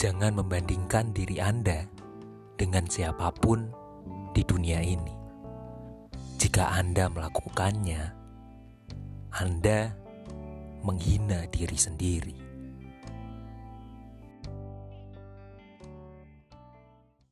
Jangan membandingkan diri Anda dengan siapa pun di dunia ini. Jika Anda melakukannya, Anda menghina diri sendiri.